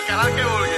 el canal que volvió.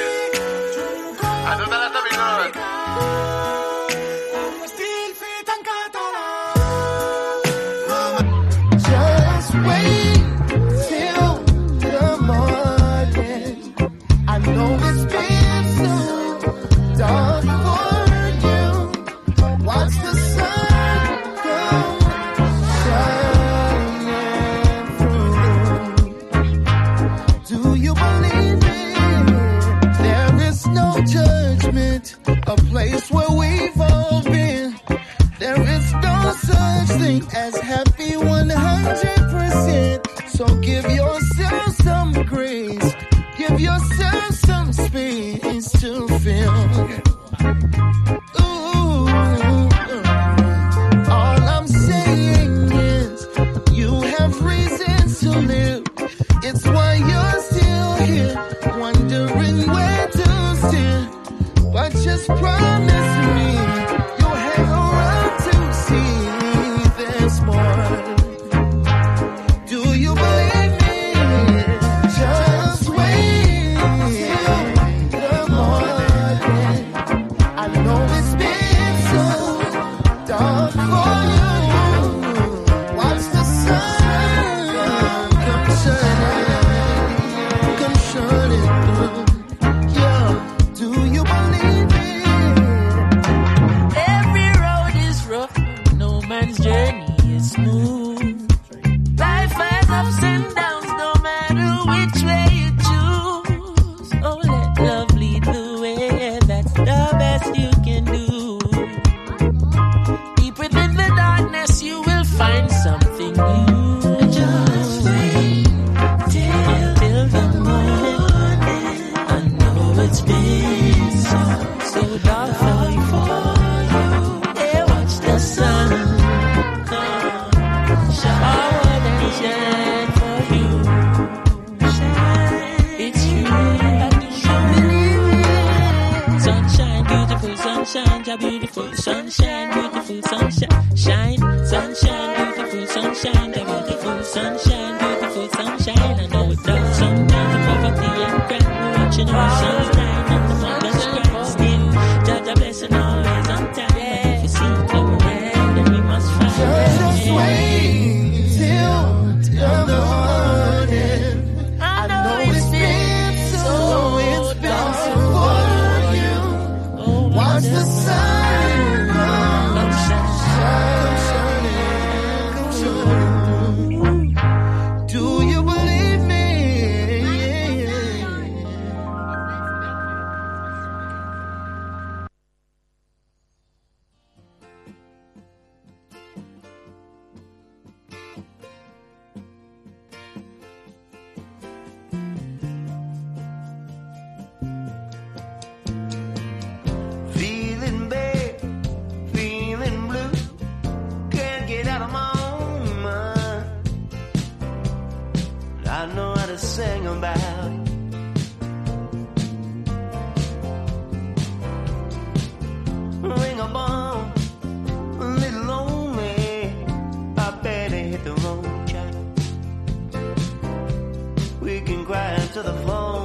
We can cry to the phone.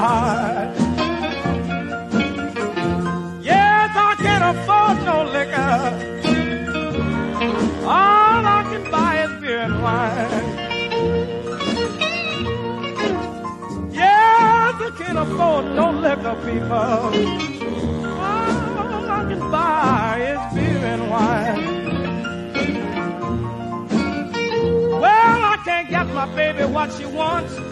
heart. Yes, I can't afford no liquor. All I can buy is beer and wine. Yes, I can't afford no liquor, people. All I can buy is beer and wine. Well, I can't get my baby what she wants.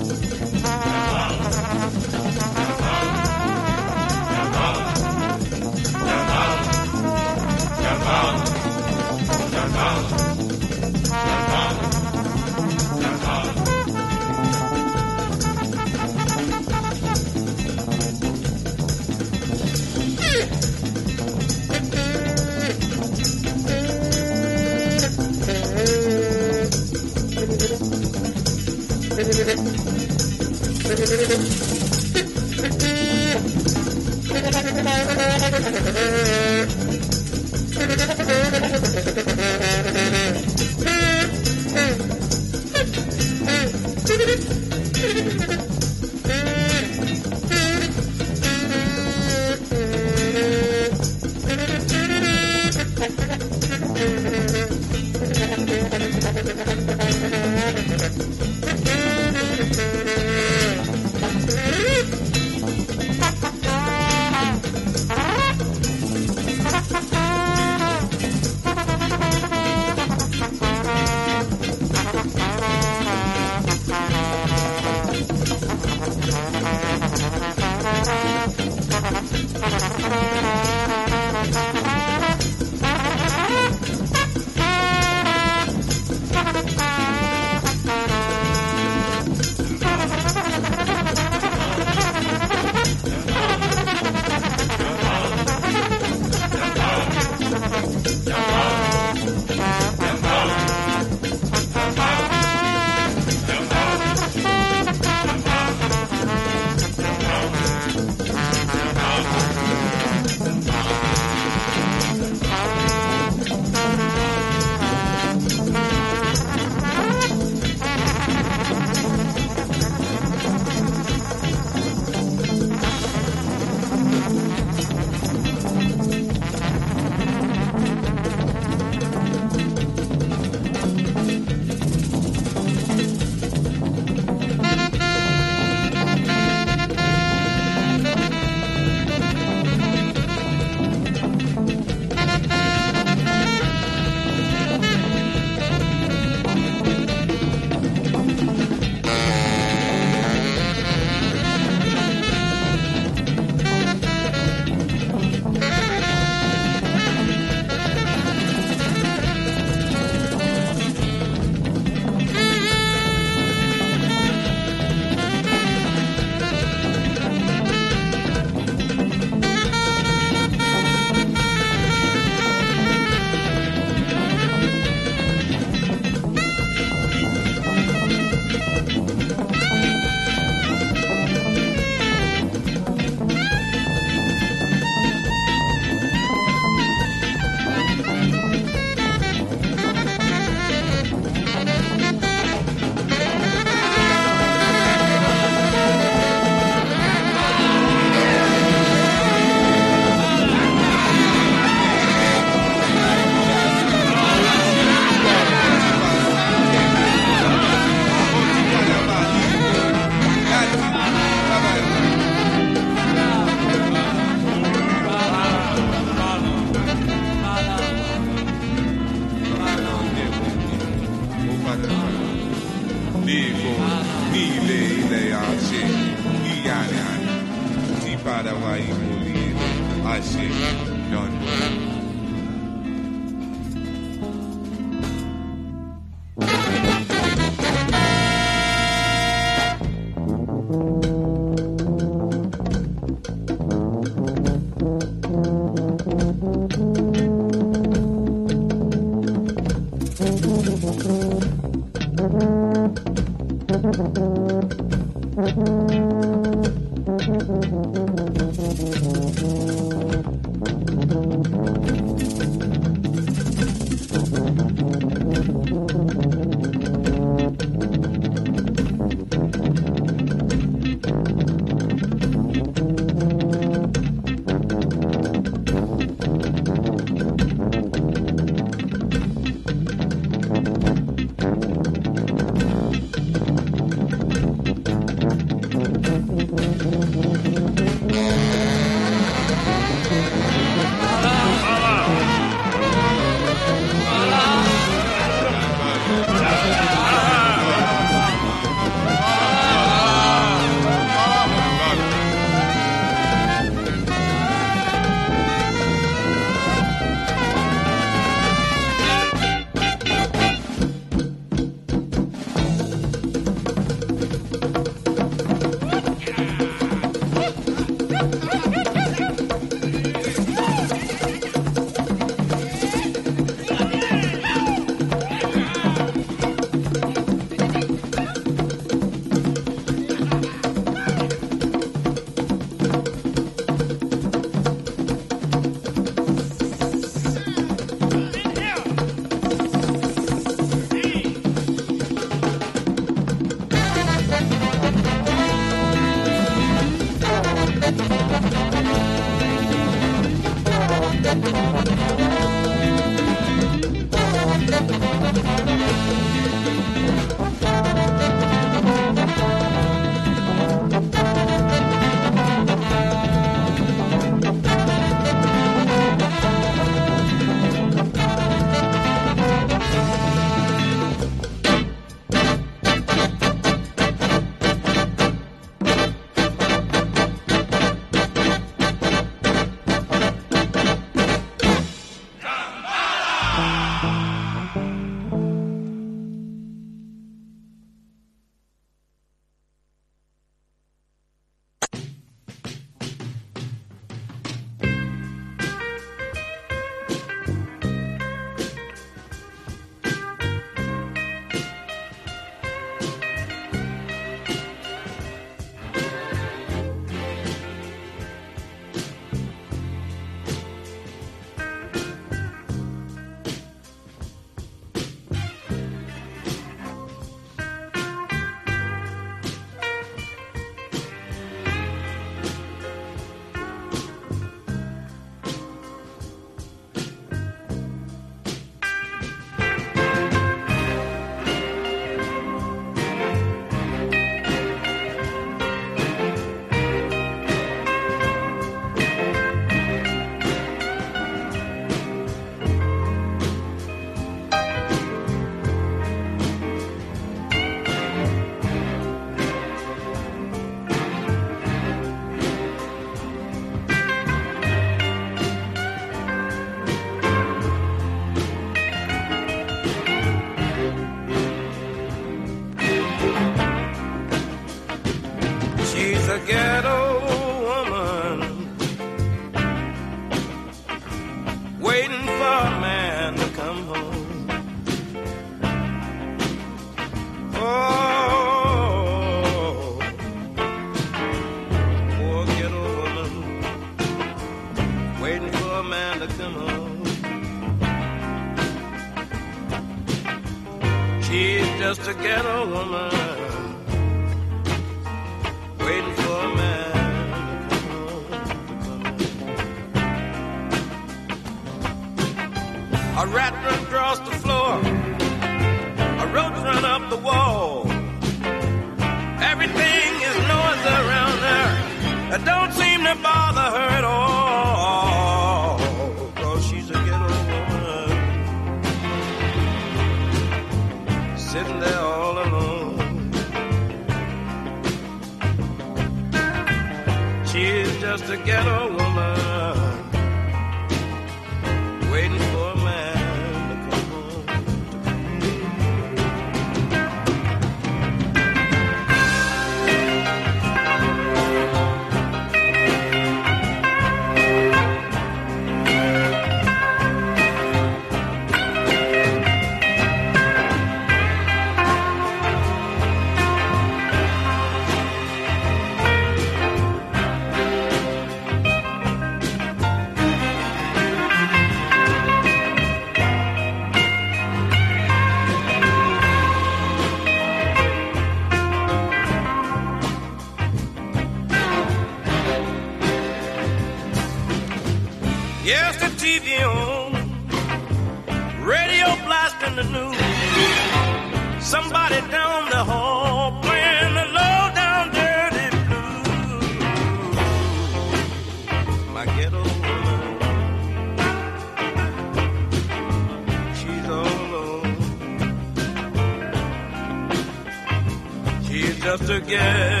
again.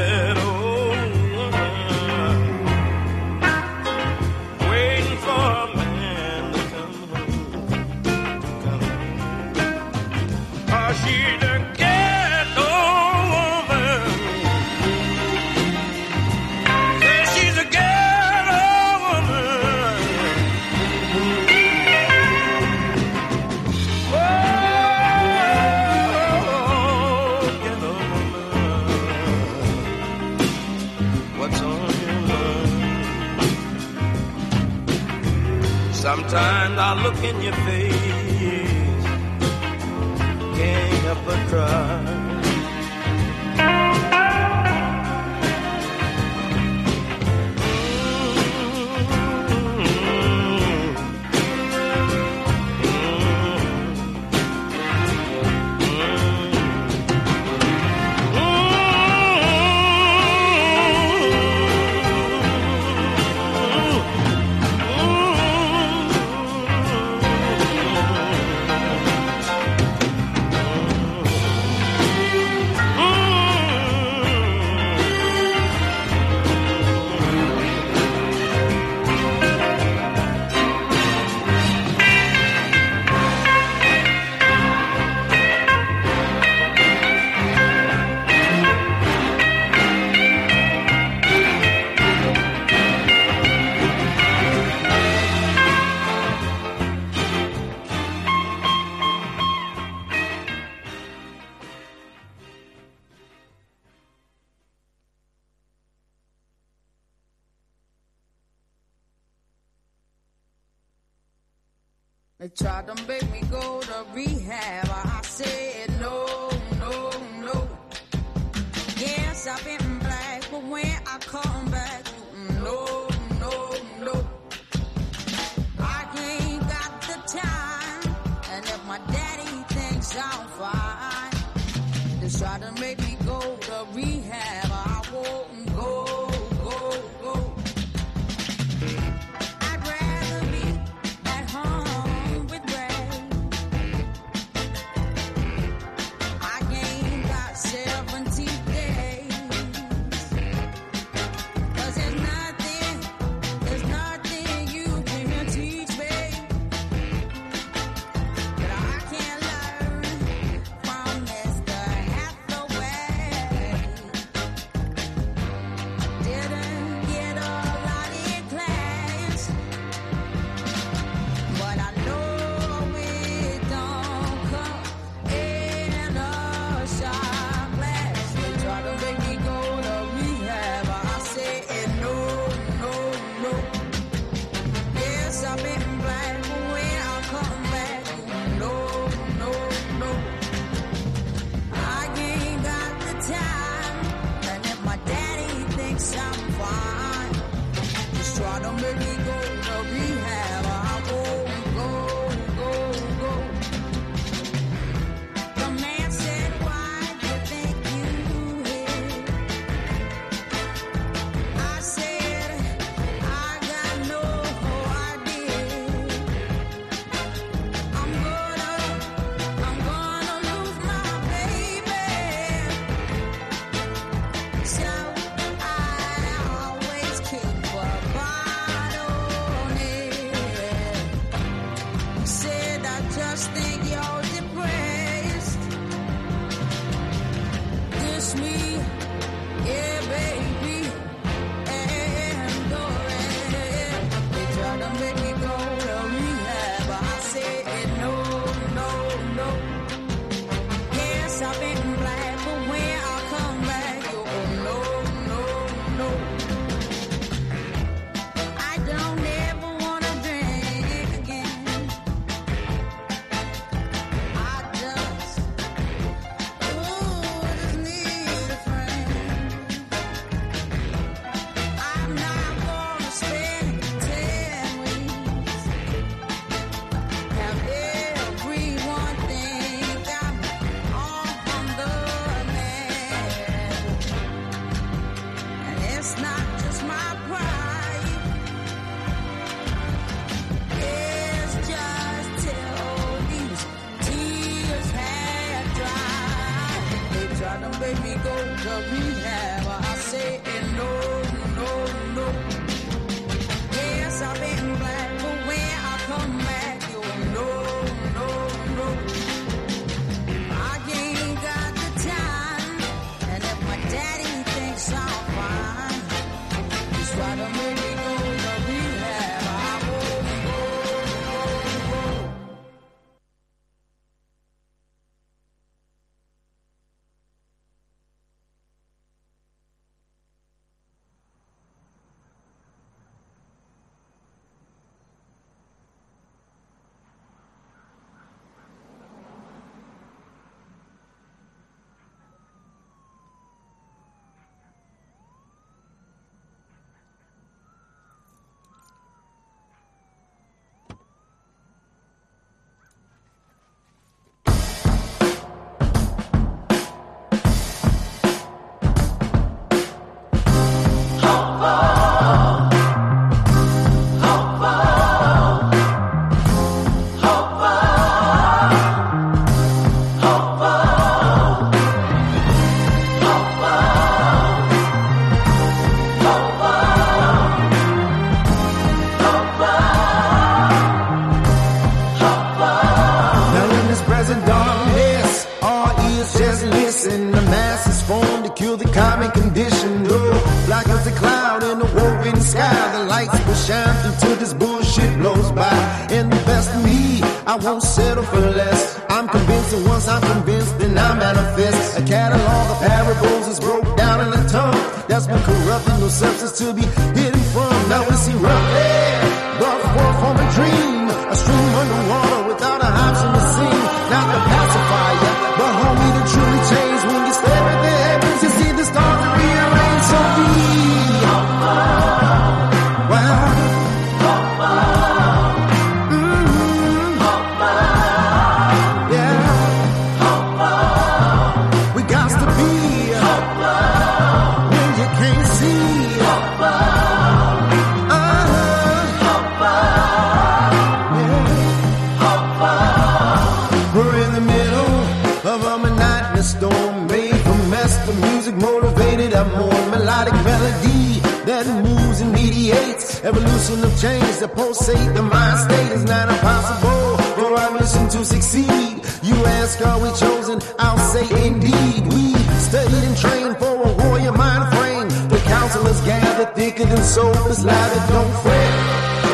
a more melodic melody that moves and mediates. Evolution of change that pulsate the mind state is not impossible for our mission to succeed. You ask, are we chosen? I'll say indeed. We studied and trained for a warrior mind frame. The counselors gather thicker than sofas, louder, don't fret,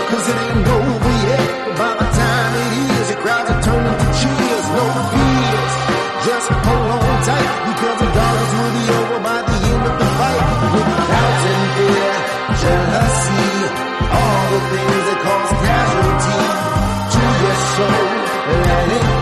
cause it ain't no things that cause casualties to your soul. Let it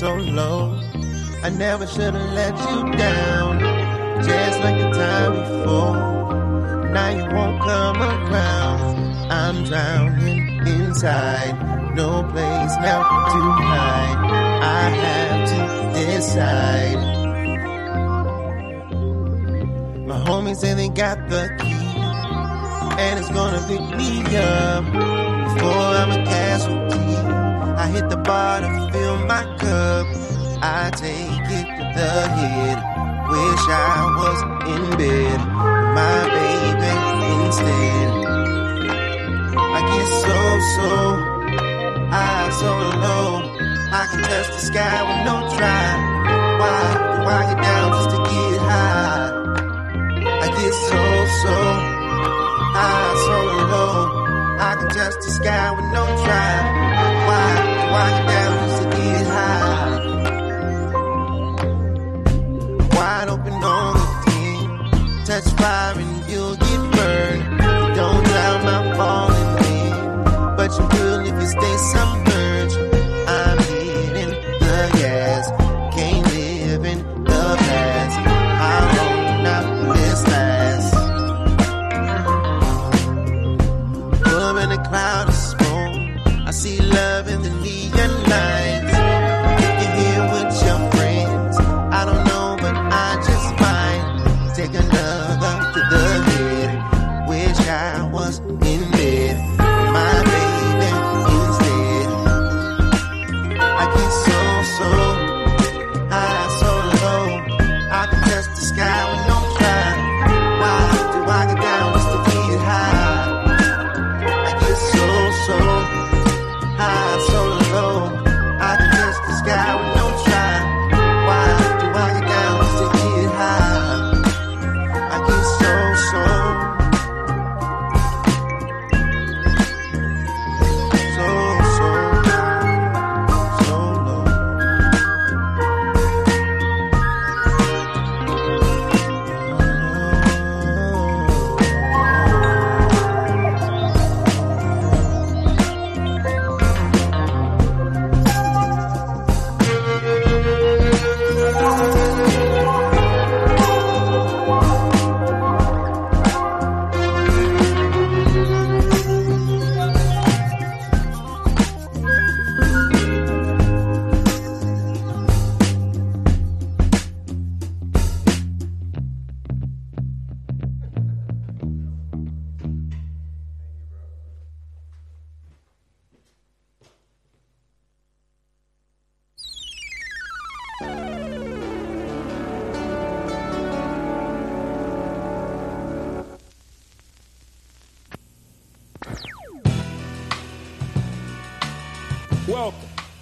so low? I never should have let you down. Just like the time before. Now you won't come around. I'm drowning inside. No place now to hide. I have to decide. My homies say they got the key. And it's gonna pick me up before I'm a casualty. Hit the bar to fill my cup. I take it to the head. Wish I was in bed my baby instead. I get so, so, I so low. I can touch the sky with no try. Why do I get down just to get high? I get so, so, I so low. I can touch the sky with no try. Get down to get high? Wide open on the team. Touch fire and you'll get burned. Don't drown my falling in. But you will if you stay.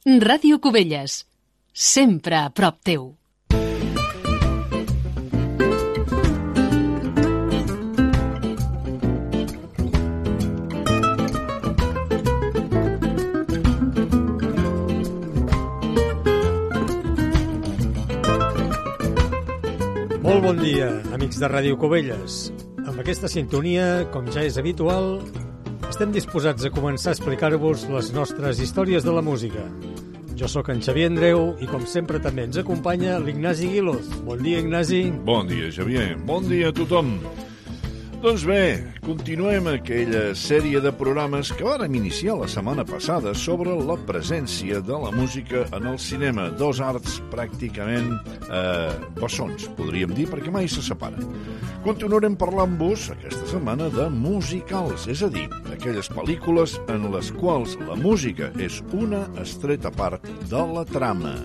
Ràdio Cubelles. Sempre a prop teu. Molt bon dia, amics de Ràdio Cubelles. Amb aquesta sintonia, com ja és habitual, estem disposats a començar a explicar-vos les nostres històries de la música. Jo sóc en Xavier Andreu i, com sempre, també ens acompanya l'Ignasi Guiloz. Bon dia, Ignasi. Bon dia, Xavier. Bon dia a tothom. Doncs bé, continuem aquella sèrie de programes que vàrem iniciar la setmana passada sobre la presència de la música en el cinema. Dos arts pràcticament eh, bessons, podríem dir, perquè mai se separen. Continuarem parlant-vos aquesta setmana de musicals, és a dir, aquelles pel·lícules en les quals la música és una estreta part de la trama.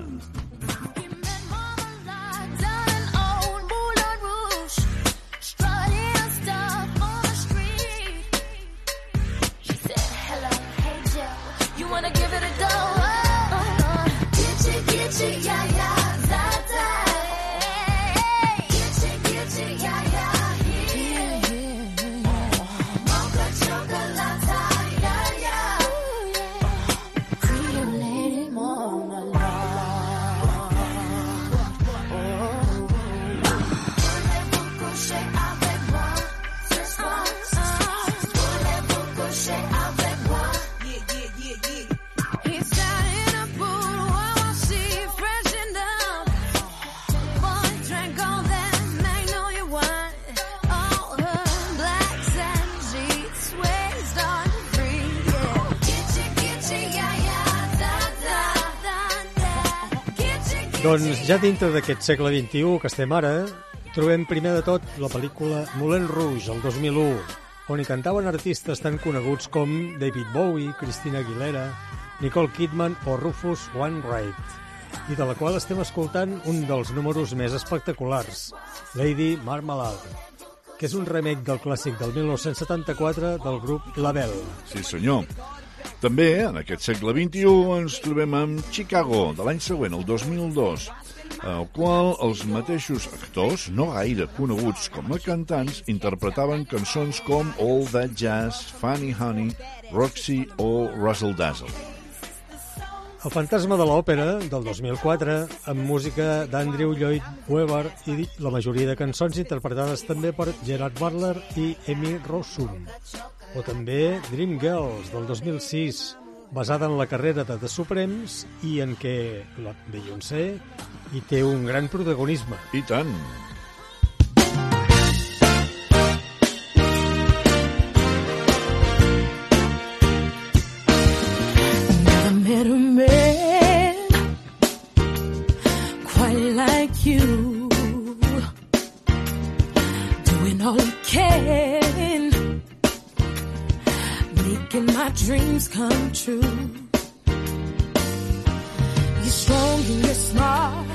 Ja dintre d'aquest segle XXI que estem ara, trobem primer de tot la pel·lícula Moulin Rouge, el 2001, on hi cantaven artistes tan coneguts com David Bowie, Christina Aguilera, Nicole Kidman o Rufus Wainwright, i de la qual estem escoltant un dels números més espectaculars, Lady Marmalade, que és un remake del clàssic del 1974 del grup Label. Sí, senyor. També, en aquest segle XXI, ens trobem amb Chicago, de l'any següent, el 2002, el qual els mateixos actors, no gaire coneguts com a cantants, interpretaven cançons com All That Jazz, Funny Honey, Roxy o Russell Dazzle. El fantasma de l'òpera, del 2004, amb música d'Andrew Lloyd Webber i la majoria de cançons interpretades també per Gerard Butler i Amy Rossum. O també Dream Girls, del 2006, basada en la carrera de The Supremes i en què la Beyoncé hi té un gran protagonisme. I tant. Never met a man quite like you, doing all he can, making my dreams come true. You're strong and you're smart.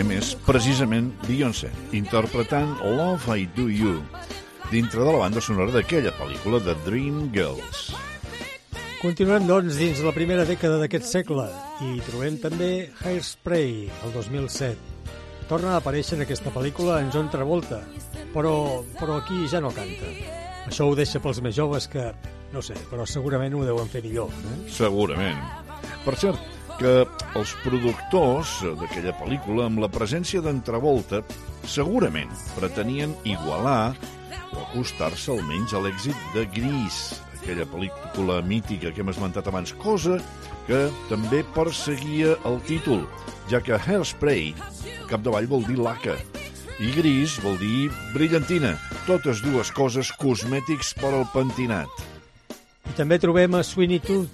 Escoltem és precisament Beyoncé, interpretant Love I Do You, dintre de la banda sonora d'aquella pel·lícula de Dream Girls. Continuem, doncs, dins la primera dècada d'aquest segle i trobem també Hairspray, el 2007. Torna a aparèixer en aquesta pel·lícula en John Travolta, però, però aquí ja no canta. Això ho deixa pels més joves que, no sé, però segurament ho deuen fer millor. Eh? Segurament. Per cert, que els productors d'aquella pel·lícula, amb la presència d'en Travolta, segurament pretenien igualar o acostar-se almenys a l'èxit de Gris, aquella pel·lícula mítica que hem esmentat abans, cosa que també perseguia el títol, ja que Hairspray, capdavall vol dir laca, I gris vol dir brillantina. Totes dues coses cosmètics per al pentinat. I també trobem a Sweeney Todd,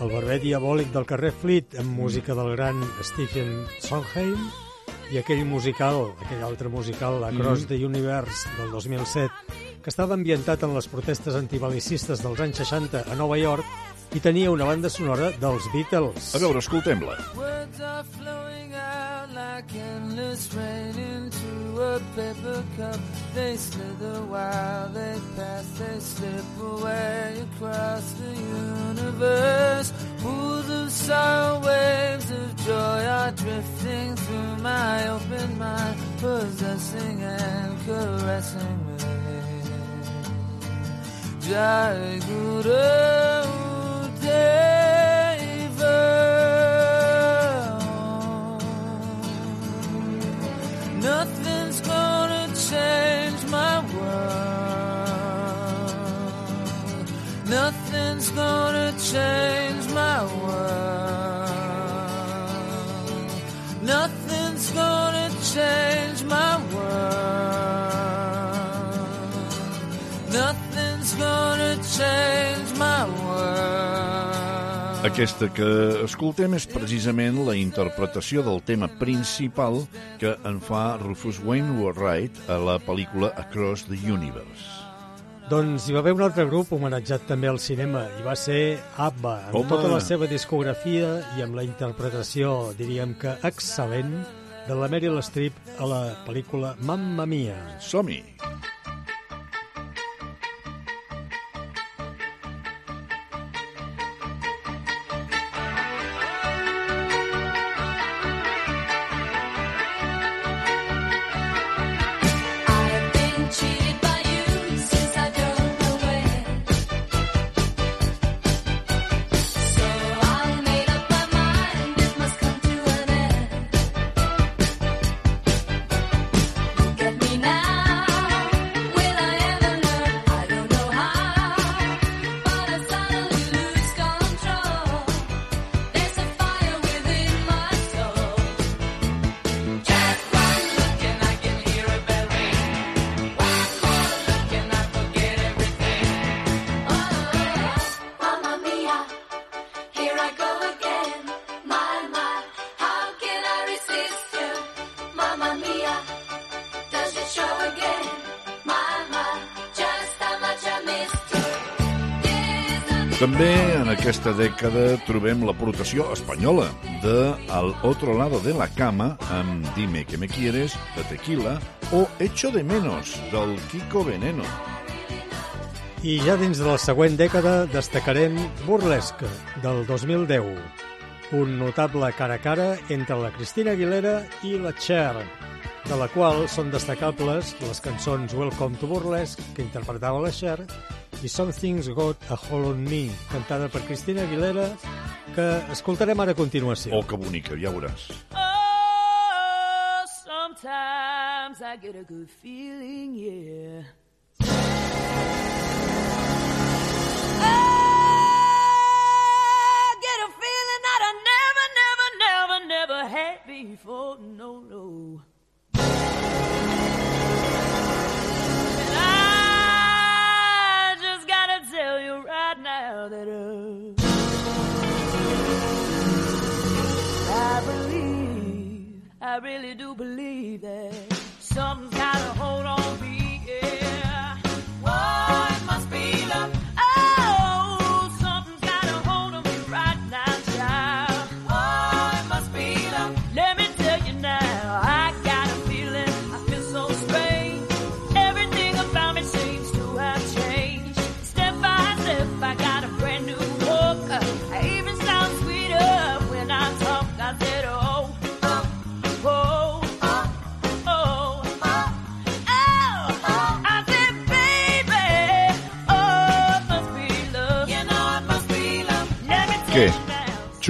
el barber diabòlic del carrer Fleet, amb música del gran Stephen Sondheim, i aquell musical, aquell altre musical, Across Mhm. the Universe, del 2007, que estava ambientat en les protestes antibalicistes dels anys 60 a Nova York i tenia una banda sonora dels Beatles. A veure, escoltem-la. Words are flowing out like endless rain into a paper cup. They slither while they pass, they slip away across the universe. Pools of sorrow, waves of joy are drifting through my open mind, possessing and caressing me. Jai Guru Nothing's gonna change my world. Nothing's gonna change my world. Aquesta que escoltem és precisament la interpretació del tema principal que en fa Rufus Wainwright a la pel·lícula Across the Universe. Doncs hi va haver un altre grup homenatjat també al cinema, i va ser ABBA, amb Home! tota la seva discografia i amb la interpretació, diríem que excel·lent, de la Meryl Streep a la pel·lícula Mamma Mia. Som-hi! I've També en aquesta dècada trobem l'aportació espanyola de Al otro lado de la cama amb Dime que me quieres, de Tequila, o Echo de menos, del Kiko Veneno. I ja dins de la següent dècada destacarem Burlesque, del 2010, un notable cara a cara entre la Cristina Aguilera i la Cher, de la qual són destacables les cançons Welcome to Burlesque, que interpretava la Cher, i Something's Got a Hold on Me, cantada per Cristina Aguilera, que escoltarem ara a continuació. Oh, que bonica, ja veuràs. Oh, sometimes I get a good feeling, yeah. I get a feeling that I never, never, never, never had before. No, no. I believe, I really do believe that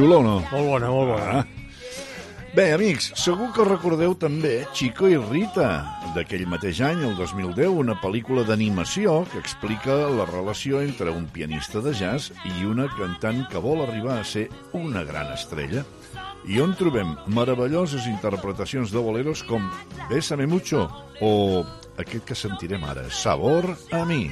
Xulo o no? Molt bona, molt bona. Ah. Bé, amics, segur que recordeu també Chico i Rita, d'aquell mateix any, el 2010, una pel·lícula d'animació que explica la relació entre un pianista de jazz i una cantant que vol arribar a ser una gran estrella. i on trobem meravelloses interpretacions de boleros com Bésame mucho o aquest que sentirem ara, Sabor a mi.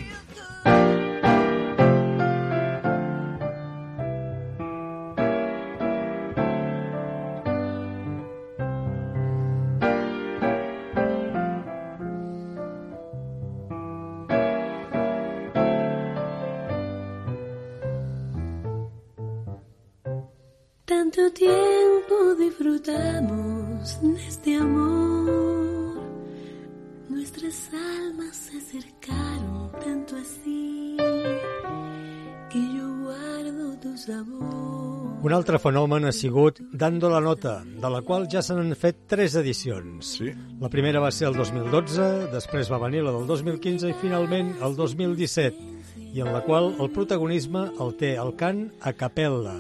Altre fenomen ha sigut Dando la nota, de la qual ja se n'han fet tres edicions. Sí. La primera va ser el 2012, després va venir la del 2015 i finalment el 2017, i en la qual el protagonisme el té el cant a capella.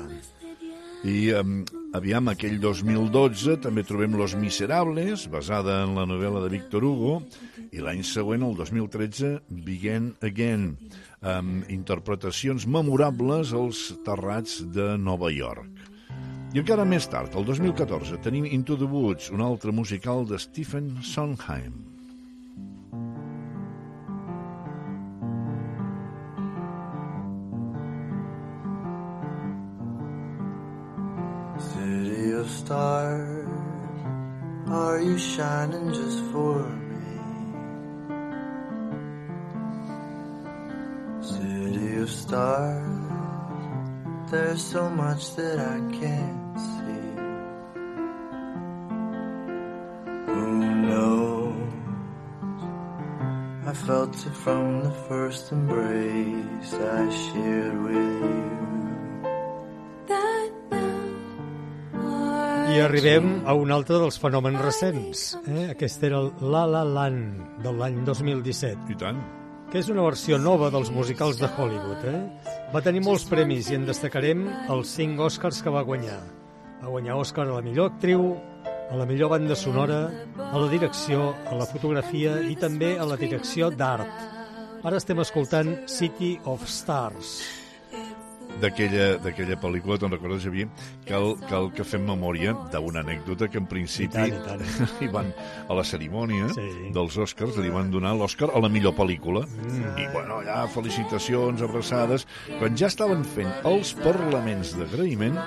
I um, aviam, aquell 2012 també trobem Los Miserables, basada en la novel·la de Víctor Hugo, i l'any següent, el 2013, Begin Again, amb interpretacions memorables als terrats de Nova York. I encara més tard, el 2014, tenim Into the Woods, un altre musical de Stephen Sondheim. City of stars, are you shining just for me? Stars, there's so much that I can't see. Who knows? I felt it from the first embrace I shared with you. I arribem a un altre dels fenòmens recents. Eh? Aquest era el La La Land de l'any 2017. I tant. Que és una versió nova dels musicals de Hollywood. Eh? Va tenir molts premis i en destacarem els cinc Oscars que va guanyar. Va guanyar Oscar a la millor actriu, a la millor banda sonora, a la direcció, a la fotografia i també a la direcció d'art. Ara estem escoltant City of Stars. D'aquella pel·lícula, te'n recordes, Javier? Cal, cal que fem memòria d'una anècdota que en principi I tant, i tant. li van a la cerimònia sí. dels Oscars, li van donar l'Oscar a la millor pel·lícula. Mm. I, bueno, allà, felicitacions, abraçades. Quan ja estaven fent els parlaments d'agraïment,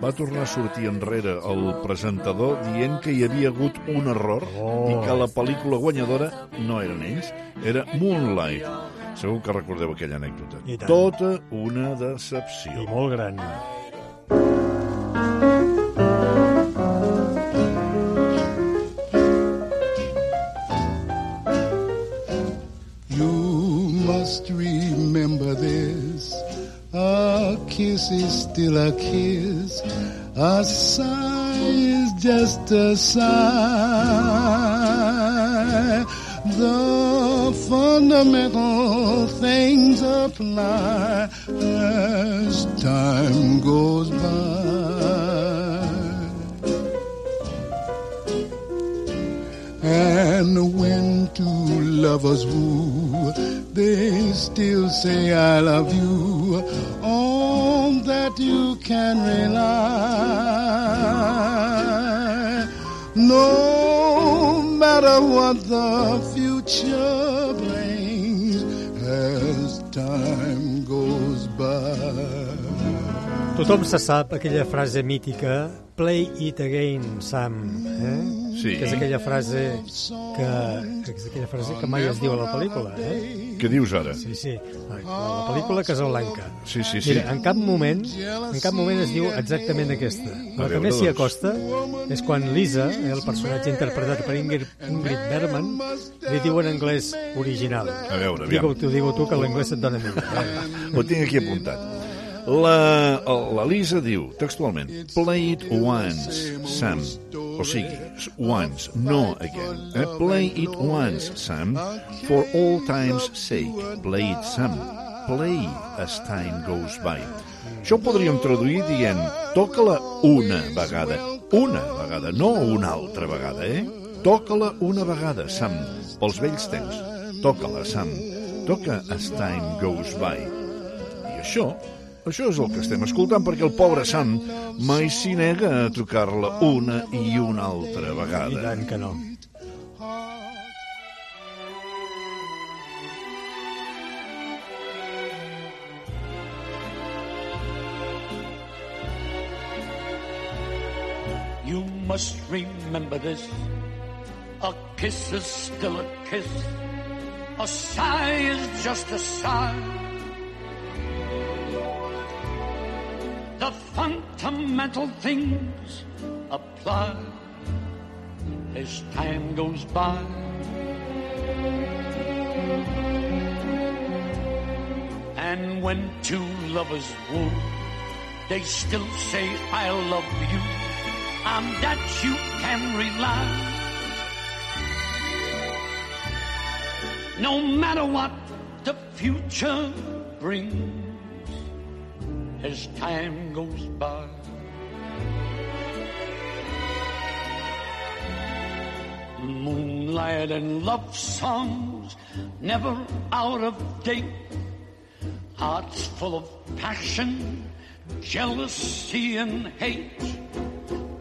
va tornar a sortir enrere el presentador dient que hi havia hagut un error oh. i que la pel·lícula guanyadora no eren ells, era Moonlight. Segur que recordeu aquella anècdota. I tant. Tota una decepció. I molt gran. You must remember this. A kiss is still a kiss. A sigh is just a sigh. The fundamental things apply as time goes by. And when two lovers woo, they still say I love you. On that you can rely. No matter what the future brings as time Tothom se sap aquella frase mítica Play it again, Sam. Eh? Sí. Que és aquella frase que, que és aquella frase que mai es diu a la pel·lícula. Eh? Què dius ara? Sí, sí. La, la pel·lícula Casablanca. Sí, sí, sí. Mira, en cap moment, en cap moment es diu exactament aquesta. La que més s'hi acosta és quan Lisa, eh, el personatge interpretat per Ingrid, Ingrid Bergman, li diu en anglès original. A veure, aviam. Digue-ho tu, digue tu, que l'anglès et dona millor. Eh? Ho tinc aquí apuntat. La, la Lisa diu, textualment, play it once, Sam. O sigui, once, no again. Eh? Play it once, Sam, for all time's sake. Play it, Sam. Play as time goes by. Això ho podríem traduir dient, toca-la una vegada. Una vegada, no una altra vegada, eh? Toca-la una vegada, Sam, pels vells temps. Toca-la, Sam. Toca as time goes by. I això Això és el que estem escoltant perquè el pobre Sant mai s'hi nega a trucar-la una i una altra I vegada. tant que no. You must remember this. A kiss is still a kiss. A sigh is just a sigh. Fundamental things apply as time goes by. And when two lovers woo, they still say, I love you. On that you can rely. No matter what the future brings as time goes by. Moonlight and love songs never out of date. Hearts full of passion, jealousy and hate.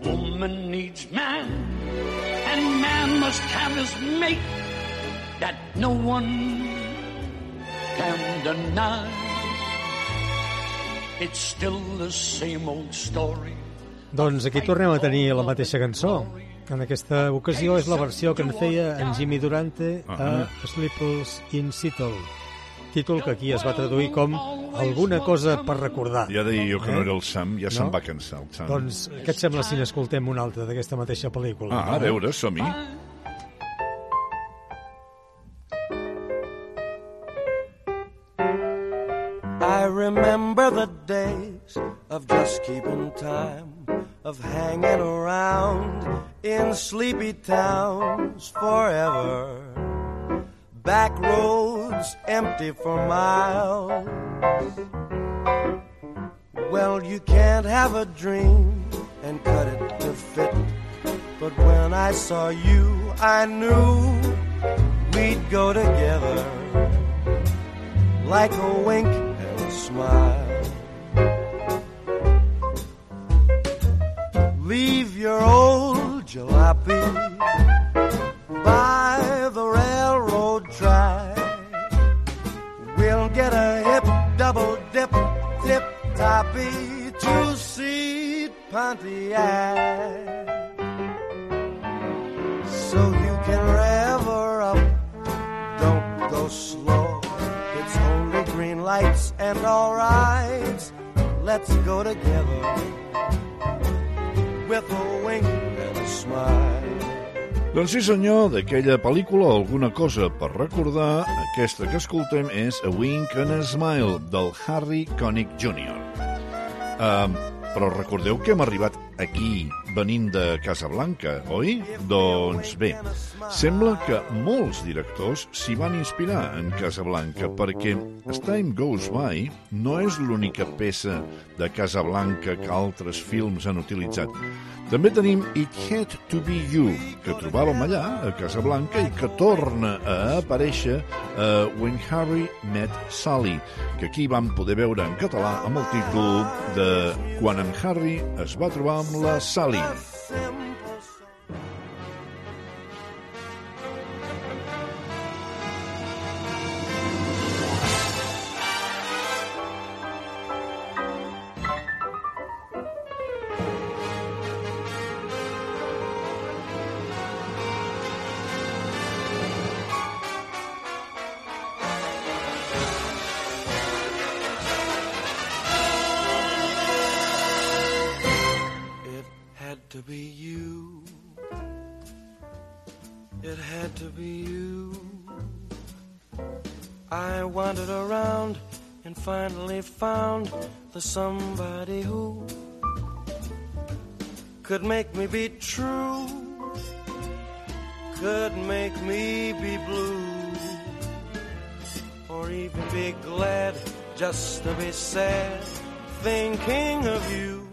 Woman needs man, and man must have his mate that no one can deny. It's still the same old story. Doncs aquí tornem a tenir la mateixa cançó. En aquesta ocasió és la versió que en feia en Jimmy Durante a Ah. Sleepless in Seattle. Títol que aquí es va traduir com Alguna cosa per recordar. Ja deia jo que no Eh? era el Sam, ja se'n No? va cansar el Sam. Doncs què et sembla si n'escoltem una altra d'aquesta mateixa pel·lícula? Ah, a Eh? veure, som-hi. I remember the days of just keeping time, of hanging around in sleepy towns forever. Back roads empty for miles. Well, you can't have a dream and cut it to fit. But when I saw you, I knew we'd go together like a wink and a smile. Leave your old jalopy by the railroad track. We'll get a hip double dip tip toppy two seat Pontiac. So you can rev her up, don't go slow. It's only green lights and all rights. Let's go together Doncs sí senyor, d'aquella pel·lícula alguna cosa per recordar, aquesta que escoltem és A Wink and a Smile, del Harry Connick Jr. Uh, però recordeu que hem arribat aquí venint de Casablanca, oi? Doncs bé, sembla que molts directors s'hi van inspirar en Casablanca perquè As Time Goes By no és l'única peça de Casablanca que altres films han utilitzat. També tenim It Had to Be You, que trobàvem allà, a Casablanca, i que torna a aparèixer a When Harry Met Sally, que aquí vam poder veure en català amb el títol de Quan en Harry es va trobar amb la Sally. Finally found the somebody who could make me be true, could make me be blue, or even be glad just to be sad, thinking of you.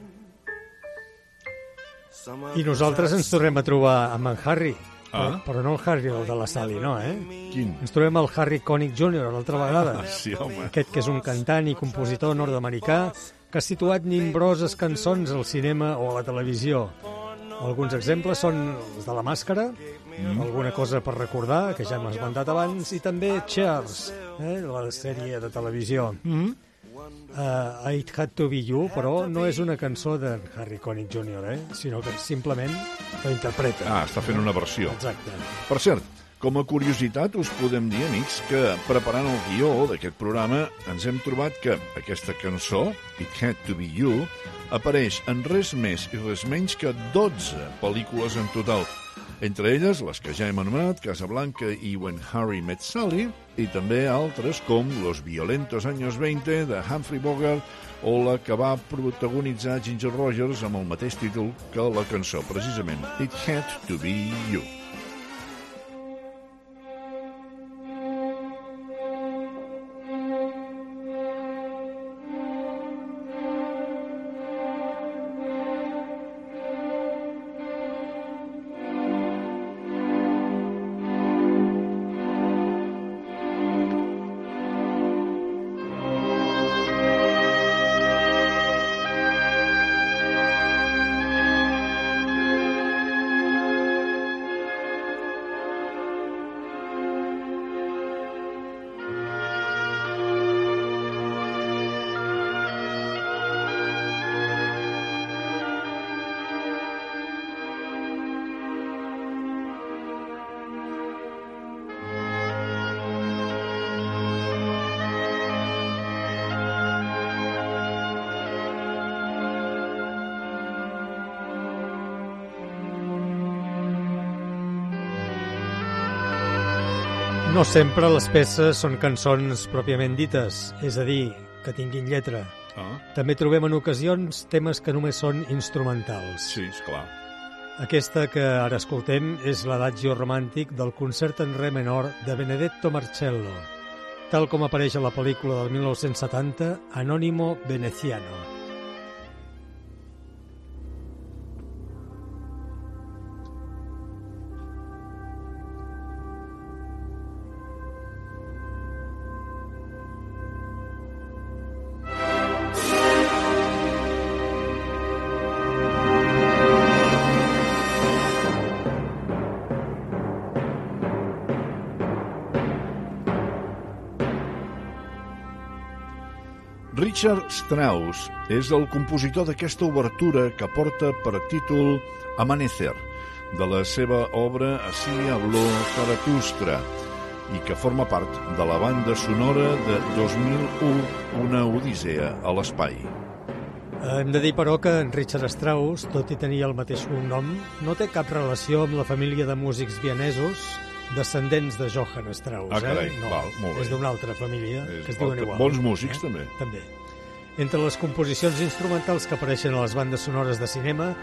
I nosaltres ens tornem a trobar amb en Harry. Ah. Però, però no el Harry, el de la Sally, no, eh? Quin? Ens trobem el Harry Connick Jr. l'altra vegada. Ah, sí, home. Aquest que és un cantant i compositor nord-americà que ha situat nimbroses cançons al cinema o a la televisió. Alguns exemples són els de la màscara, mm. alguna cosa per recordar, que ja hem esmentat abans, i també Cheers, eh, la sèrie de televisió. Mm. Uh, It Had To Be You, però no és una cançó de Harry Connick Jr., eh? sinó que simplement la interpreta. Ah, està fent una versió. Exacte. Per cert, com a curiositat us podem dir, amics, que preparant el guió d'aquest programa ens hem trobat que aquesta cançó, It Had To Be You, apareix en res més i res menys que 12 pel·lícules en total. Entre elles, les que ja hem anomenat, Casablanca i When Harry Met Sally, i també altres com Los violentos años 20 de Humphrey Bogart o la que va protagonitzar Ginger Rogers amb el mateix títol que la cançó, precisament, It Had To Be You. No sempre les peces són cançons pròpiament dites, és a dir, que tinguin lletra. Ah. També trobem en ocasions temes que només són instrumentals. Sí, esclar. Aquesta que ara escoltem és l'adagio romàntic del concert en re menor de Benedetto Marcello, tal com apareix a la pel·lícula del 1970 Anónimo Veneciano. Richard Strauss és el compositor d'aquesta obertura que porta per títol Amanecer, de la seva obra Así habló Zaratustra, i que forma part de la banda sonora de 2001, Una odissea a l'espai. Hem de dir, però, que en Richard Strauss, tot i tenir el mateix cognom, no té cap relació amb la família de músics vienesos descendents de Johann Strauss. Ah, carai, eh? no, val, molt bé. és d'una altra família És que es diuen igual. bons músics, també. També. Entre les composicions instrumentals que apareixen a les bandes sonores de cinema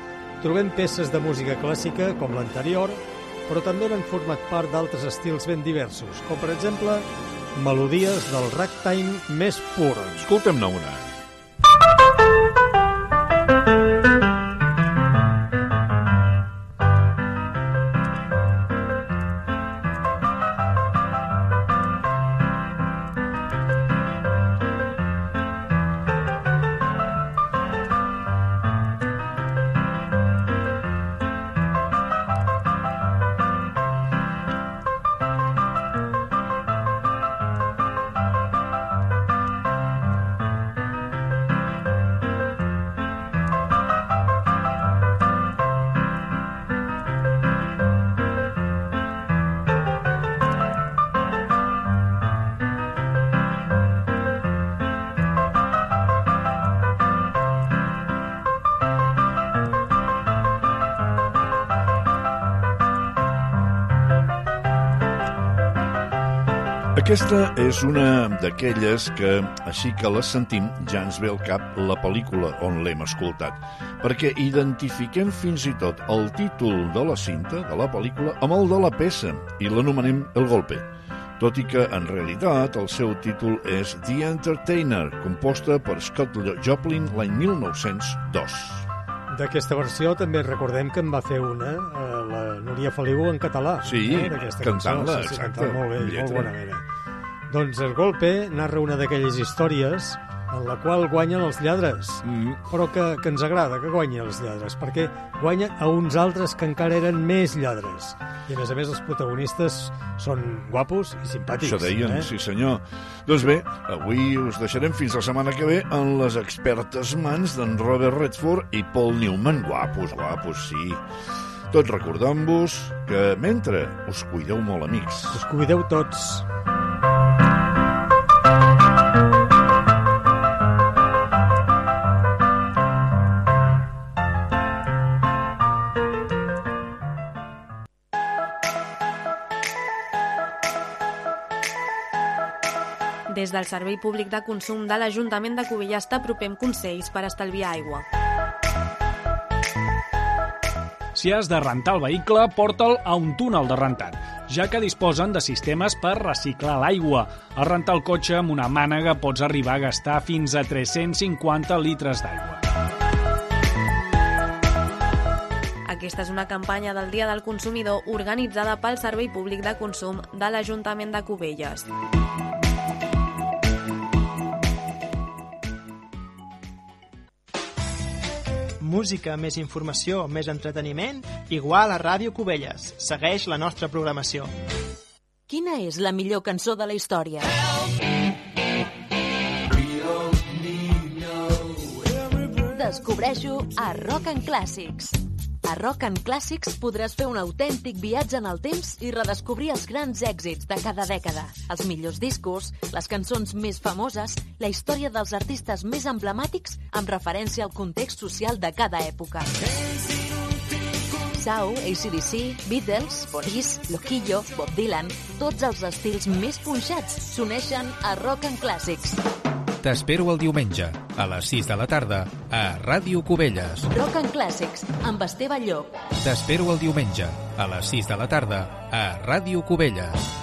trobem peces de música clàssica, com l'anterior, però també n'han format part d'altres estils ben diversos, com per exemple melodies del ragtime més pur. Escolta'm-ne una. Aquesta és una d'aquelles que, així que les sentim, ja ens ve al cap la pel·lícula on l'hem escoltat, perquè identifiquem fins i tot el títol de la cinta, de la pel·lícula, amb el de la peça, i l'anomenem El Golpe, tot i que, en realitat, el seu títol és The Entertainer, composta per Scott Joplin l'any 1902. D'aquesta versió també recordem que en va fer una, eh, la Núria Feliu en català. Sí, eh, cantant-la. Sí, sí, exacte, cantant molt bé, amb molt lletra. bona mena. Doncs el golpe narra una d'aquelles històries en la qual guanyen els lladres, mm. però que, que ens agrada que guanyin els lladres, perquè guanyen a uns altres que encara eren més lladres. I, a més a més, els protagonistes són guapos i simpàtics. Això deien, eh? sí senyor. Doncs bé, avui us deixarem fins la setmana que ve en les expertes mans d'en Robert Redford i Paul Newman. Guapos, guapos, sí. Tot recordant-vos que mentre us cuideu molt, amics. Us cuideu tots. Des del Servei Públic de Consum de l'Ajuntament de Cubelles t'apropem consells per estalviar aigua. Si has de rentar el vehicle, porta'l a un túnel de rentat, ja que disposen de sistemes per reciclar l'aigua. A rentar el cotxe amb una mànega pots arribar a gastar fins a 350 litres d'aigua. Aquesta és una campanya del Dia del Consumidor organitzada pel Servei Públic de Consum de l'Ajuntament de Cubelles. Música, més informació, més entreteniment, igual a Ràdio Cubelles. Segueix la nostra programació. Quina és la millor cançó de la història? Descobreixo a Rock and Classics. A Rock and Classics podràs fer un autèntic viatge en el temps i redescobrir els grans èxits de cada dècada, els millors discos, les cançons més famoses, la història dels artistes més emblemàtics amb referència al context social de cada època. Sau, ACDC, Beatles, Police, Loquillo, Bob Dylan, tots els estils més punxats s'uneixen a Rock and Classics. T'espero el diumenge, a les 6 de la tarda, a Ràdio Cubelles. Rock and Classics, amb Esteve Llop. T'espero el diumenge, a les 6 de la tarda, a Ràdio Cubelles.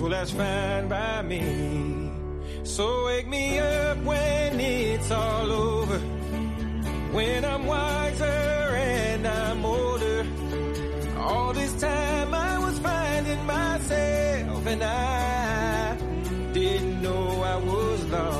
Well, that's fine by me. So wake me up when it's all over. When I'm wiser and I'm older. All this time I was finding myself and I didn't know I was lost.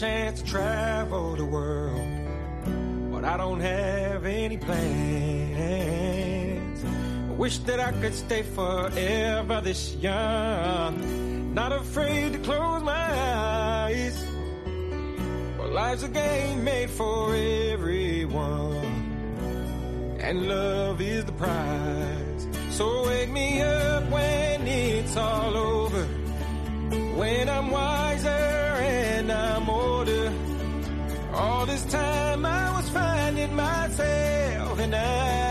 chance to travel the world, but I don't have any plans. I wish that I could stay forever this young, not afraid to close my eyes. But life's a game made for everyone, and love is the prize. So wake me up when it's all over when I'm wiser and I'm older. All this time I was finding myself and I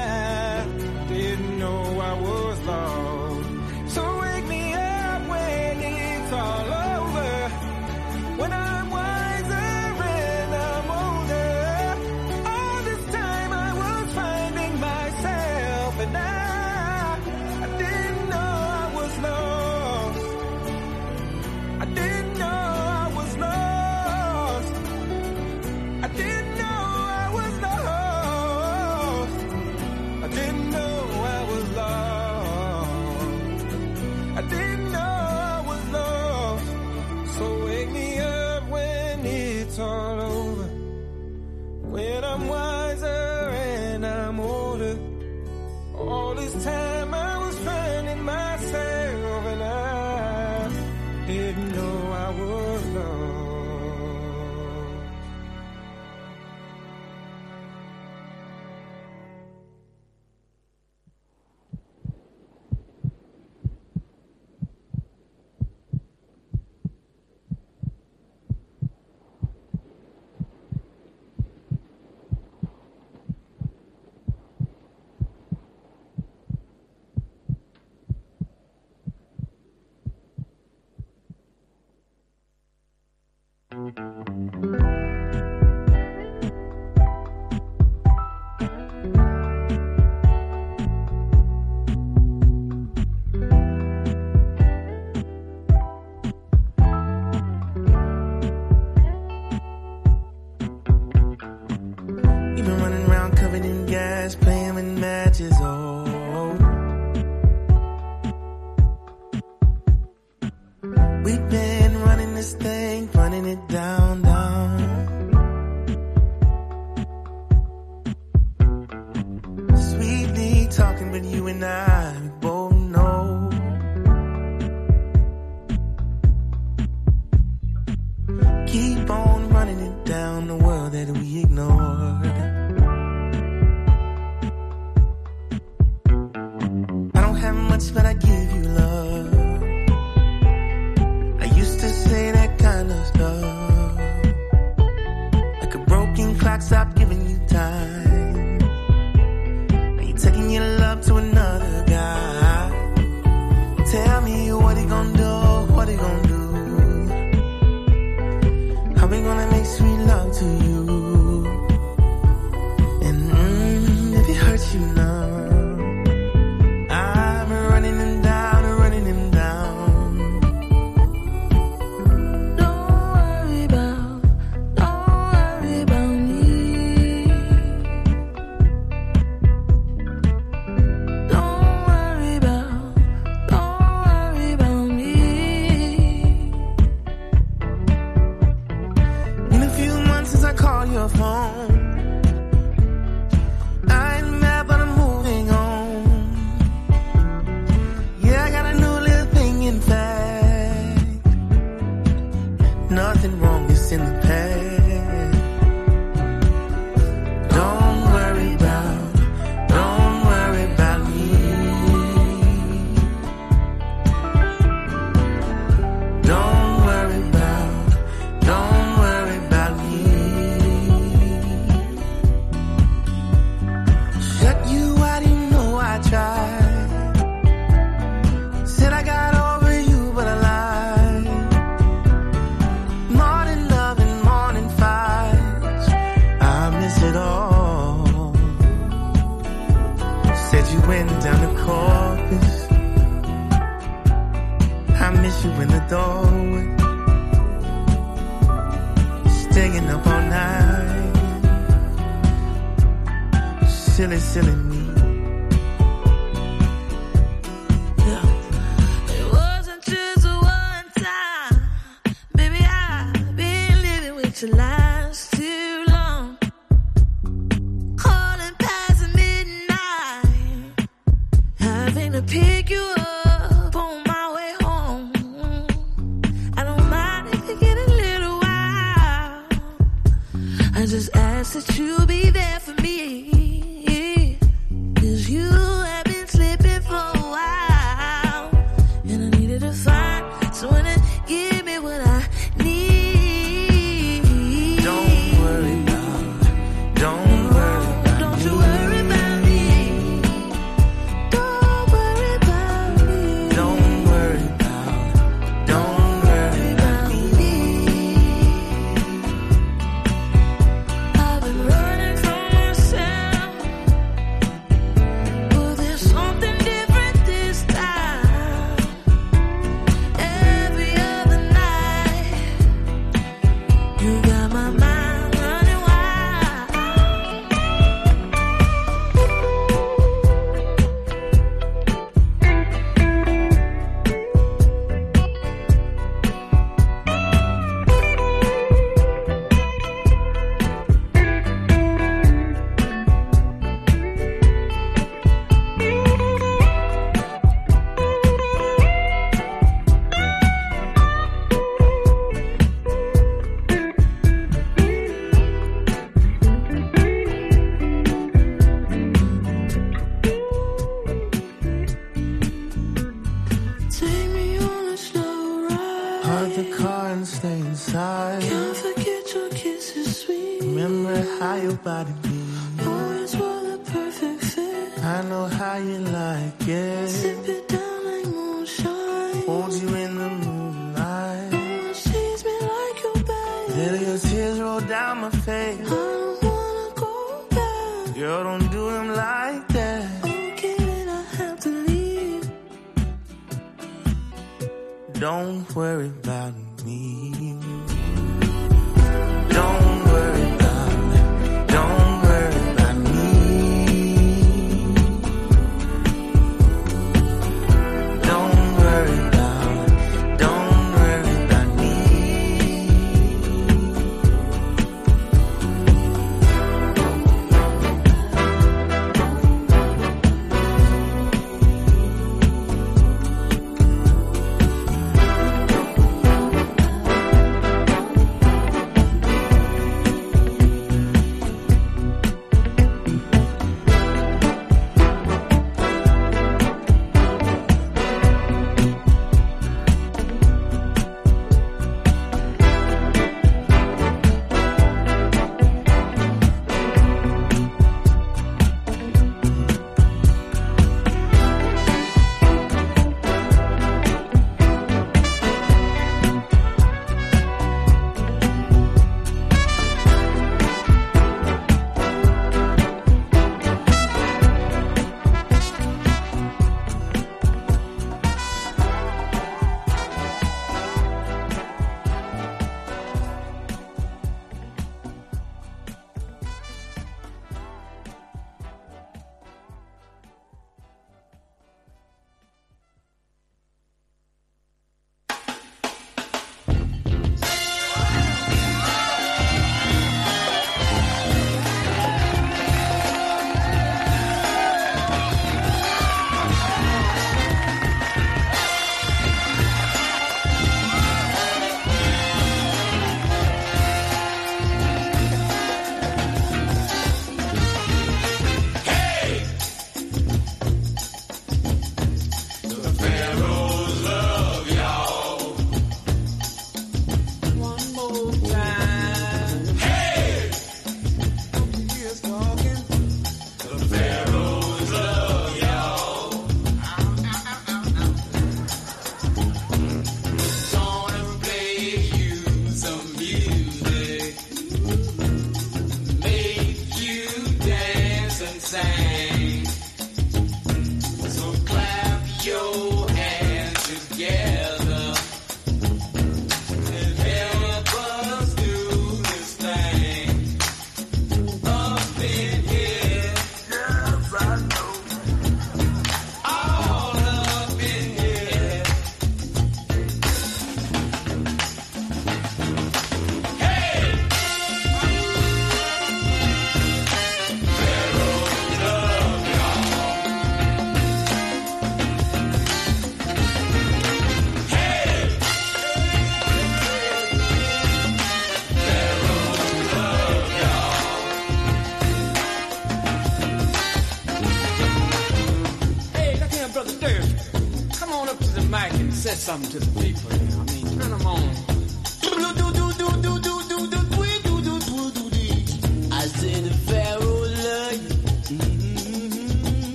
said something to the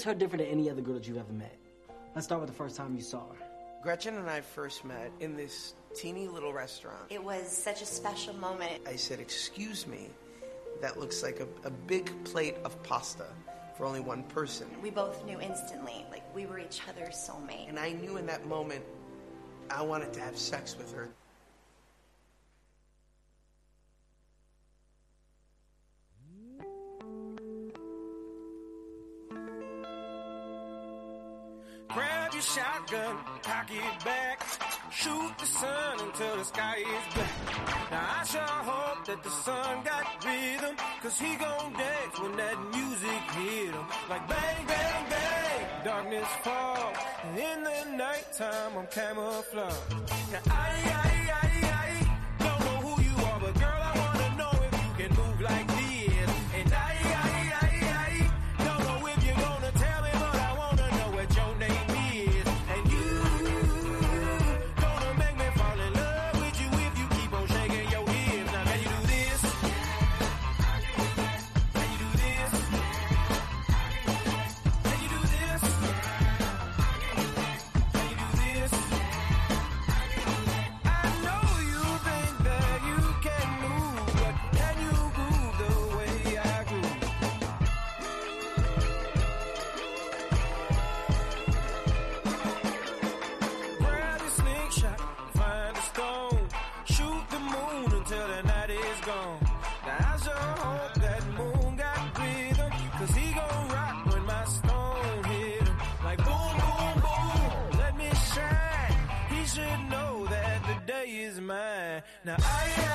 makes her different than any other girl that you've ever met? Let's start with the first time you saw her. Gretchen and I first met in this teeny little restaurant. It was such a special moment. I said, Excuse me, that looks like a, a big plate of pasta for only one person. We both knew instantly, like we were each other's soulmate. And I knew in that moment I wanted to have sex with her. Grab your shotgun, cock it back. Shoot the sun until the sky is black. Now I sure hope that the sun got rhythm. Cause he gon' dance when that music hit him. Like bang, bang, bang, darkness falls. In the nighttime, I'm camouflaged. Now I, Now I, I,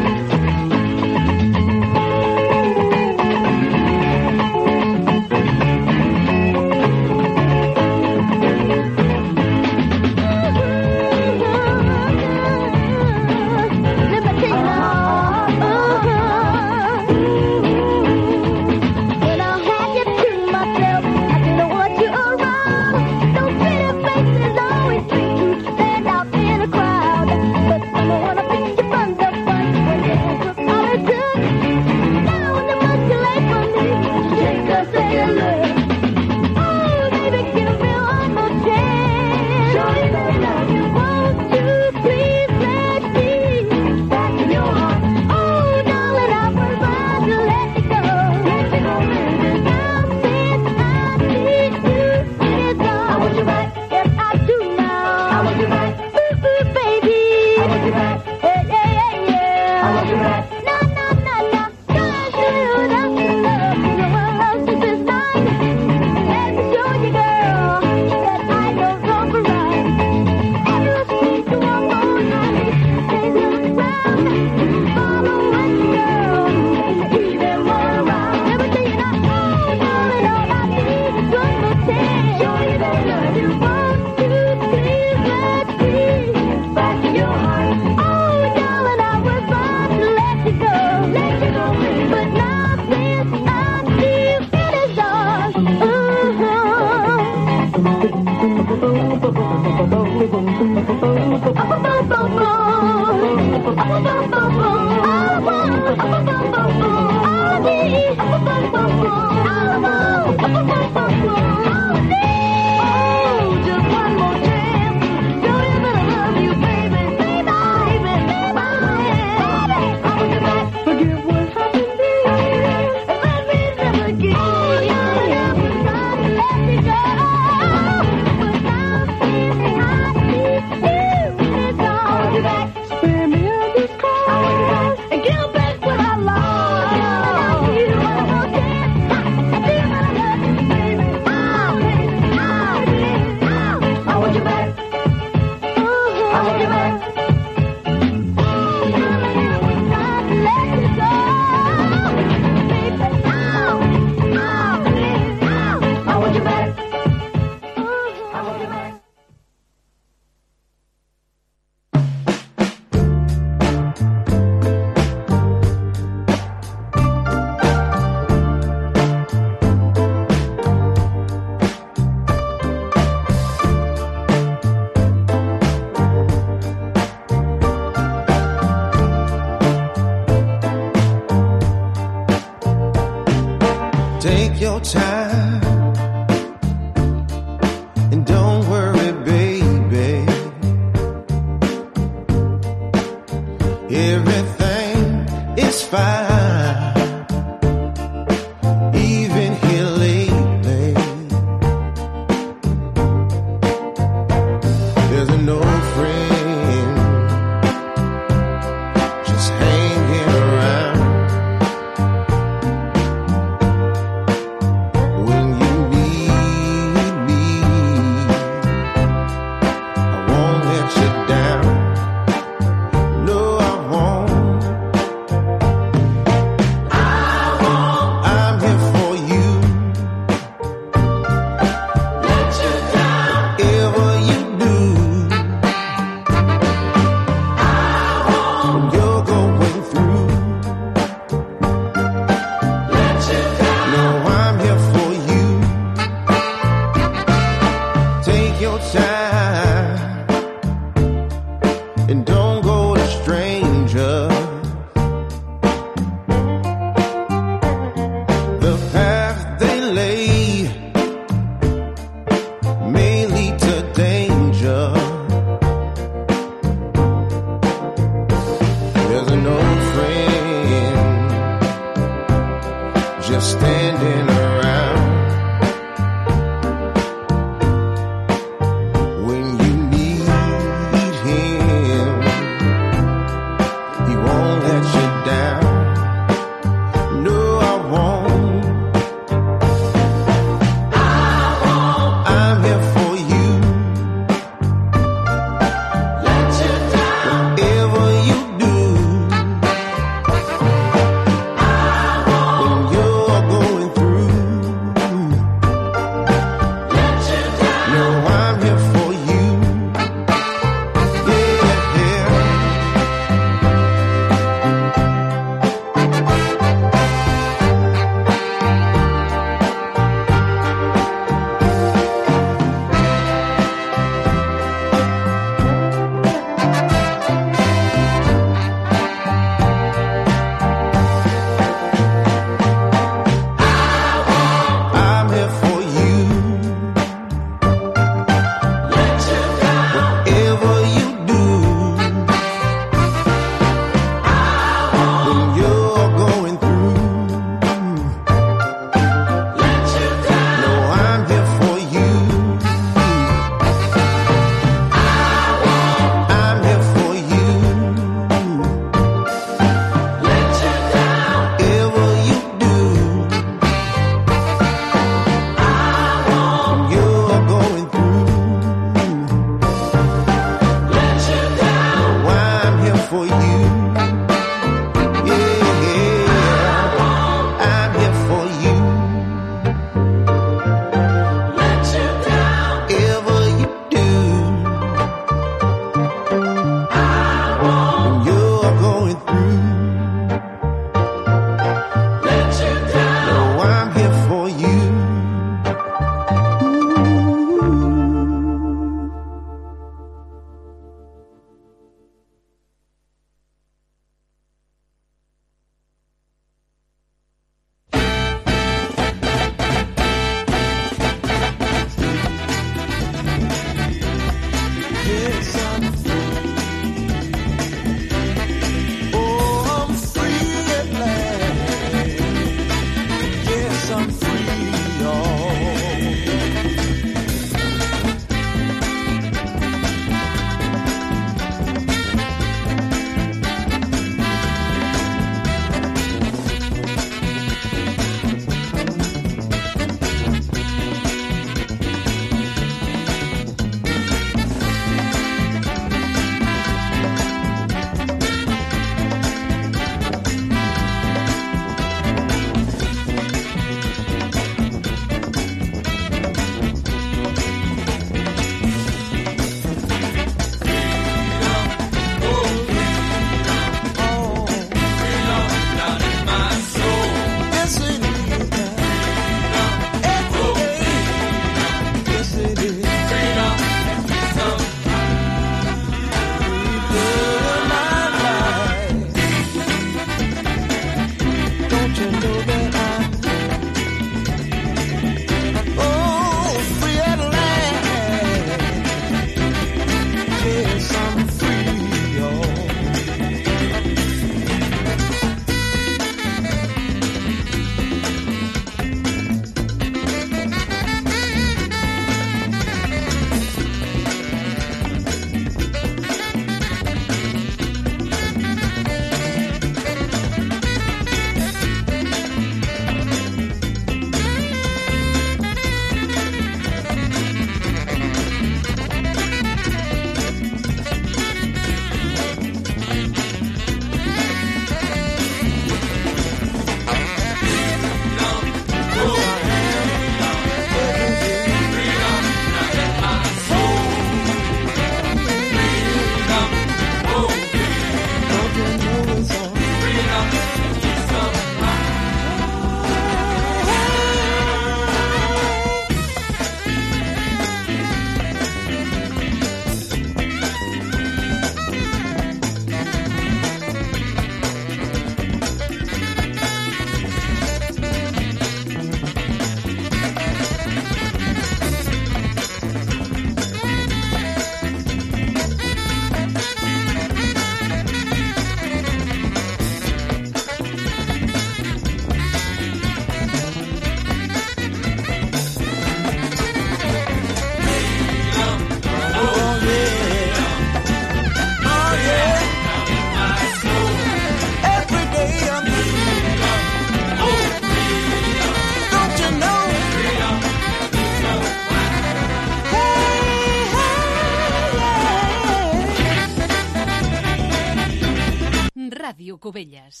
Cubelles.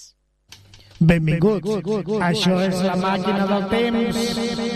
Benvinguts. Això és la màquina del temps.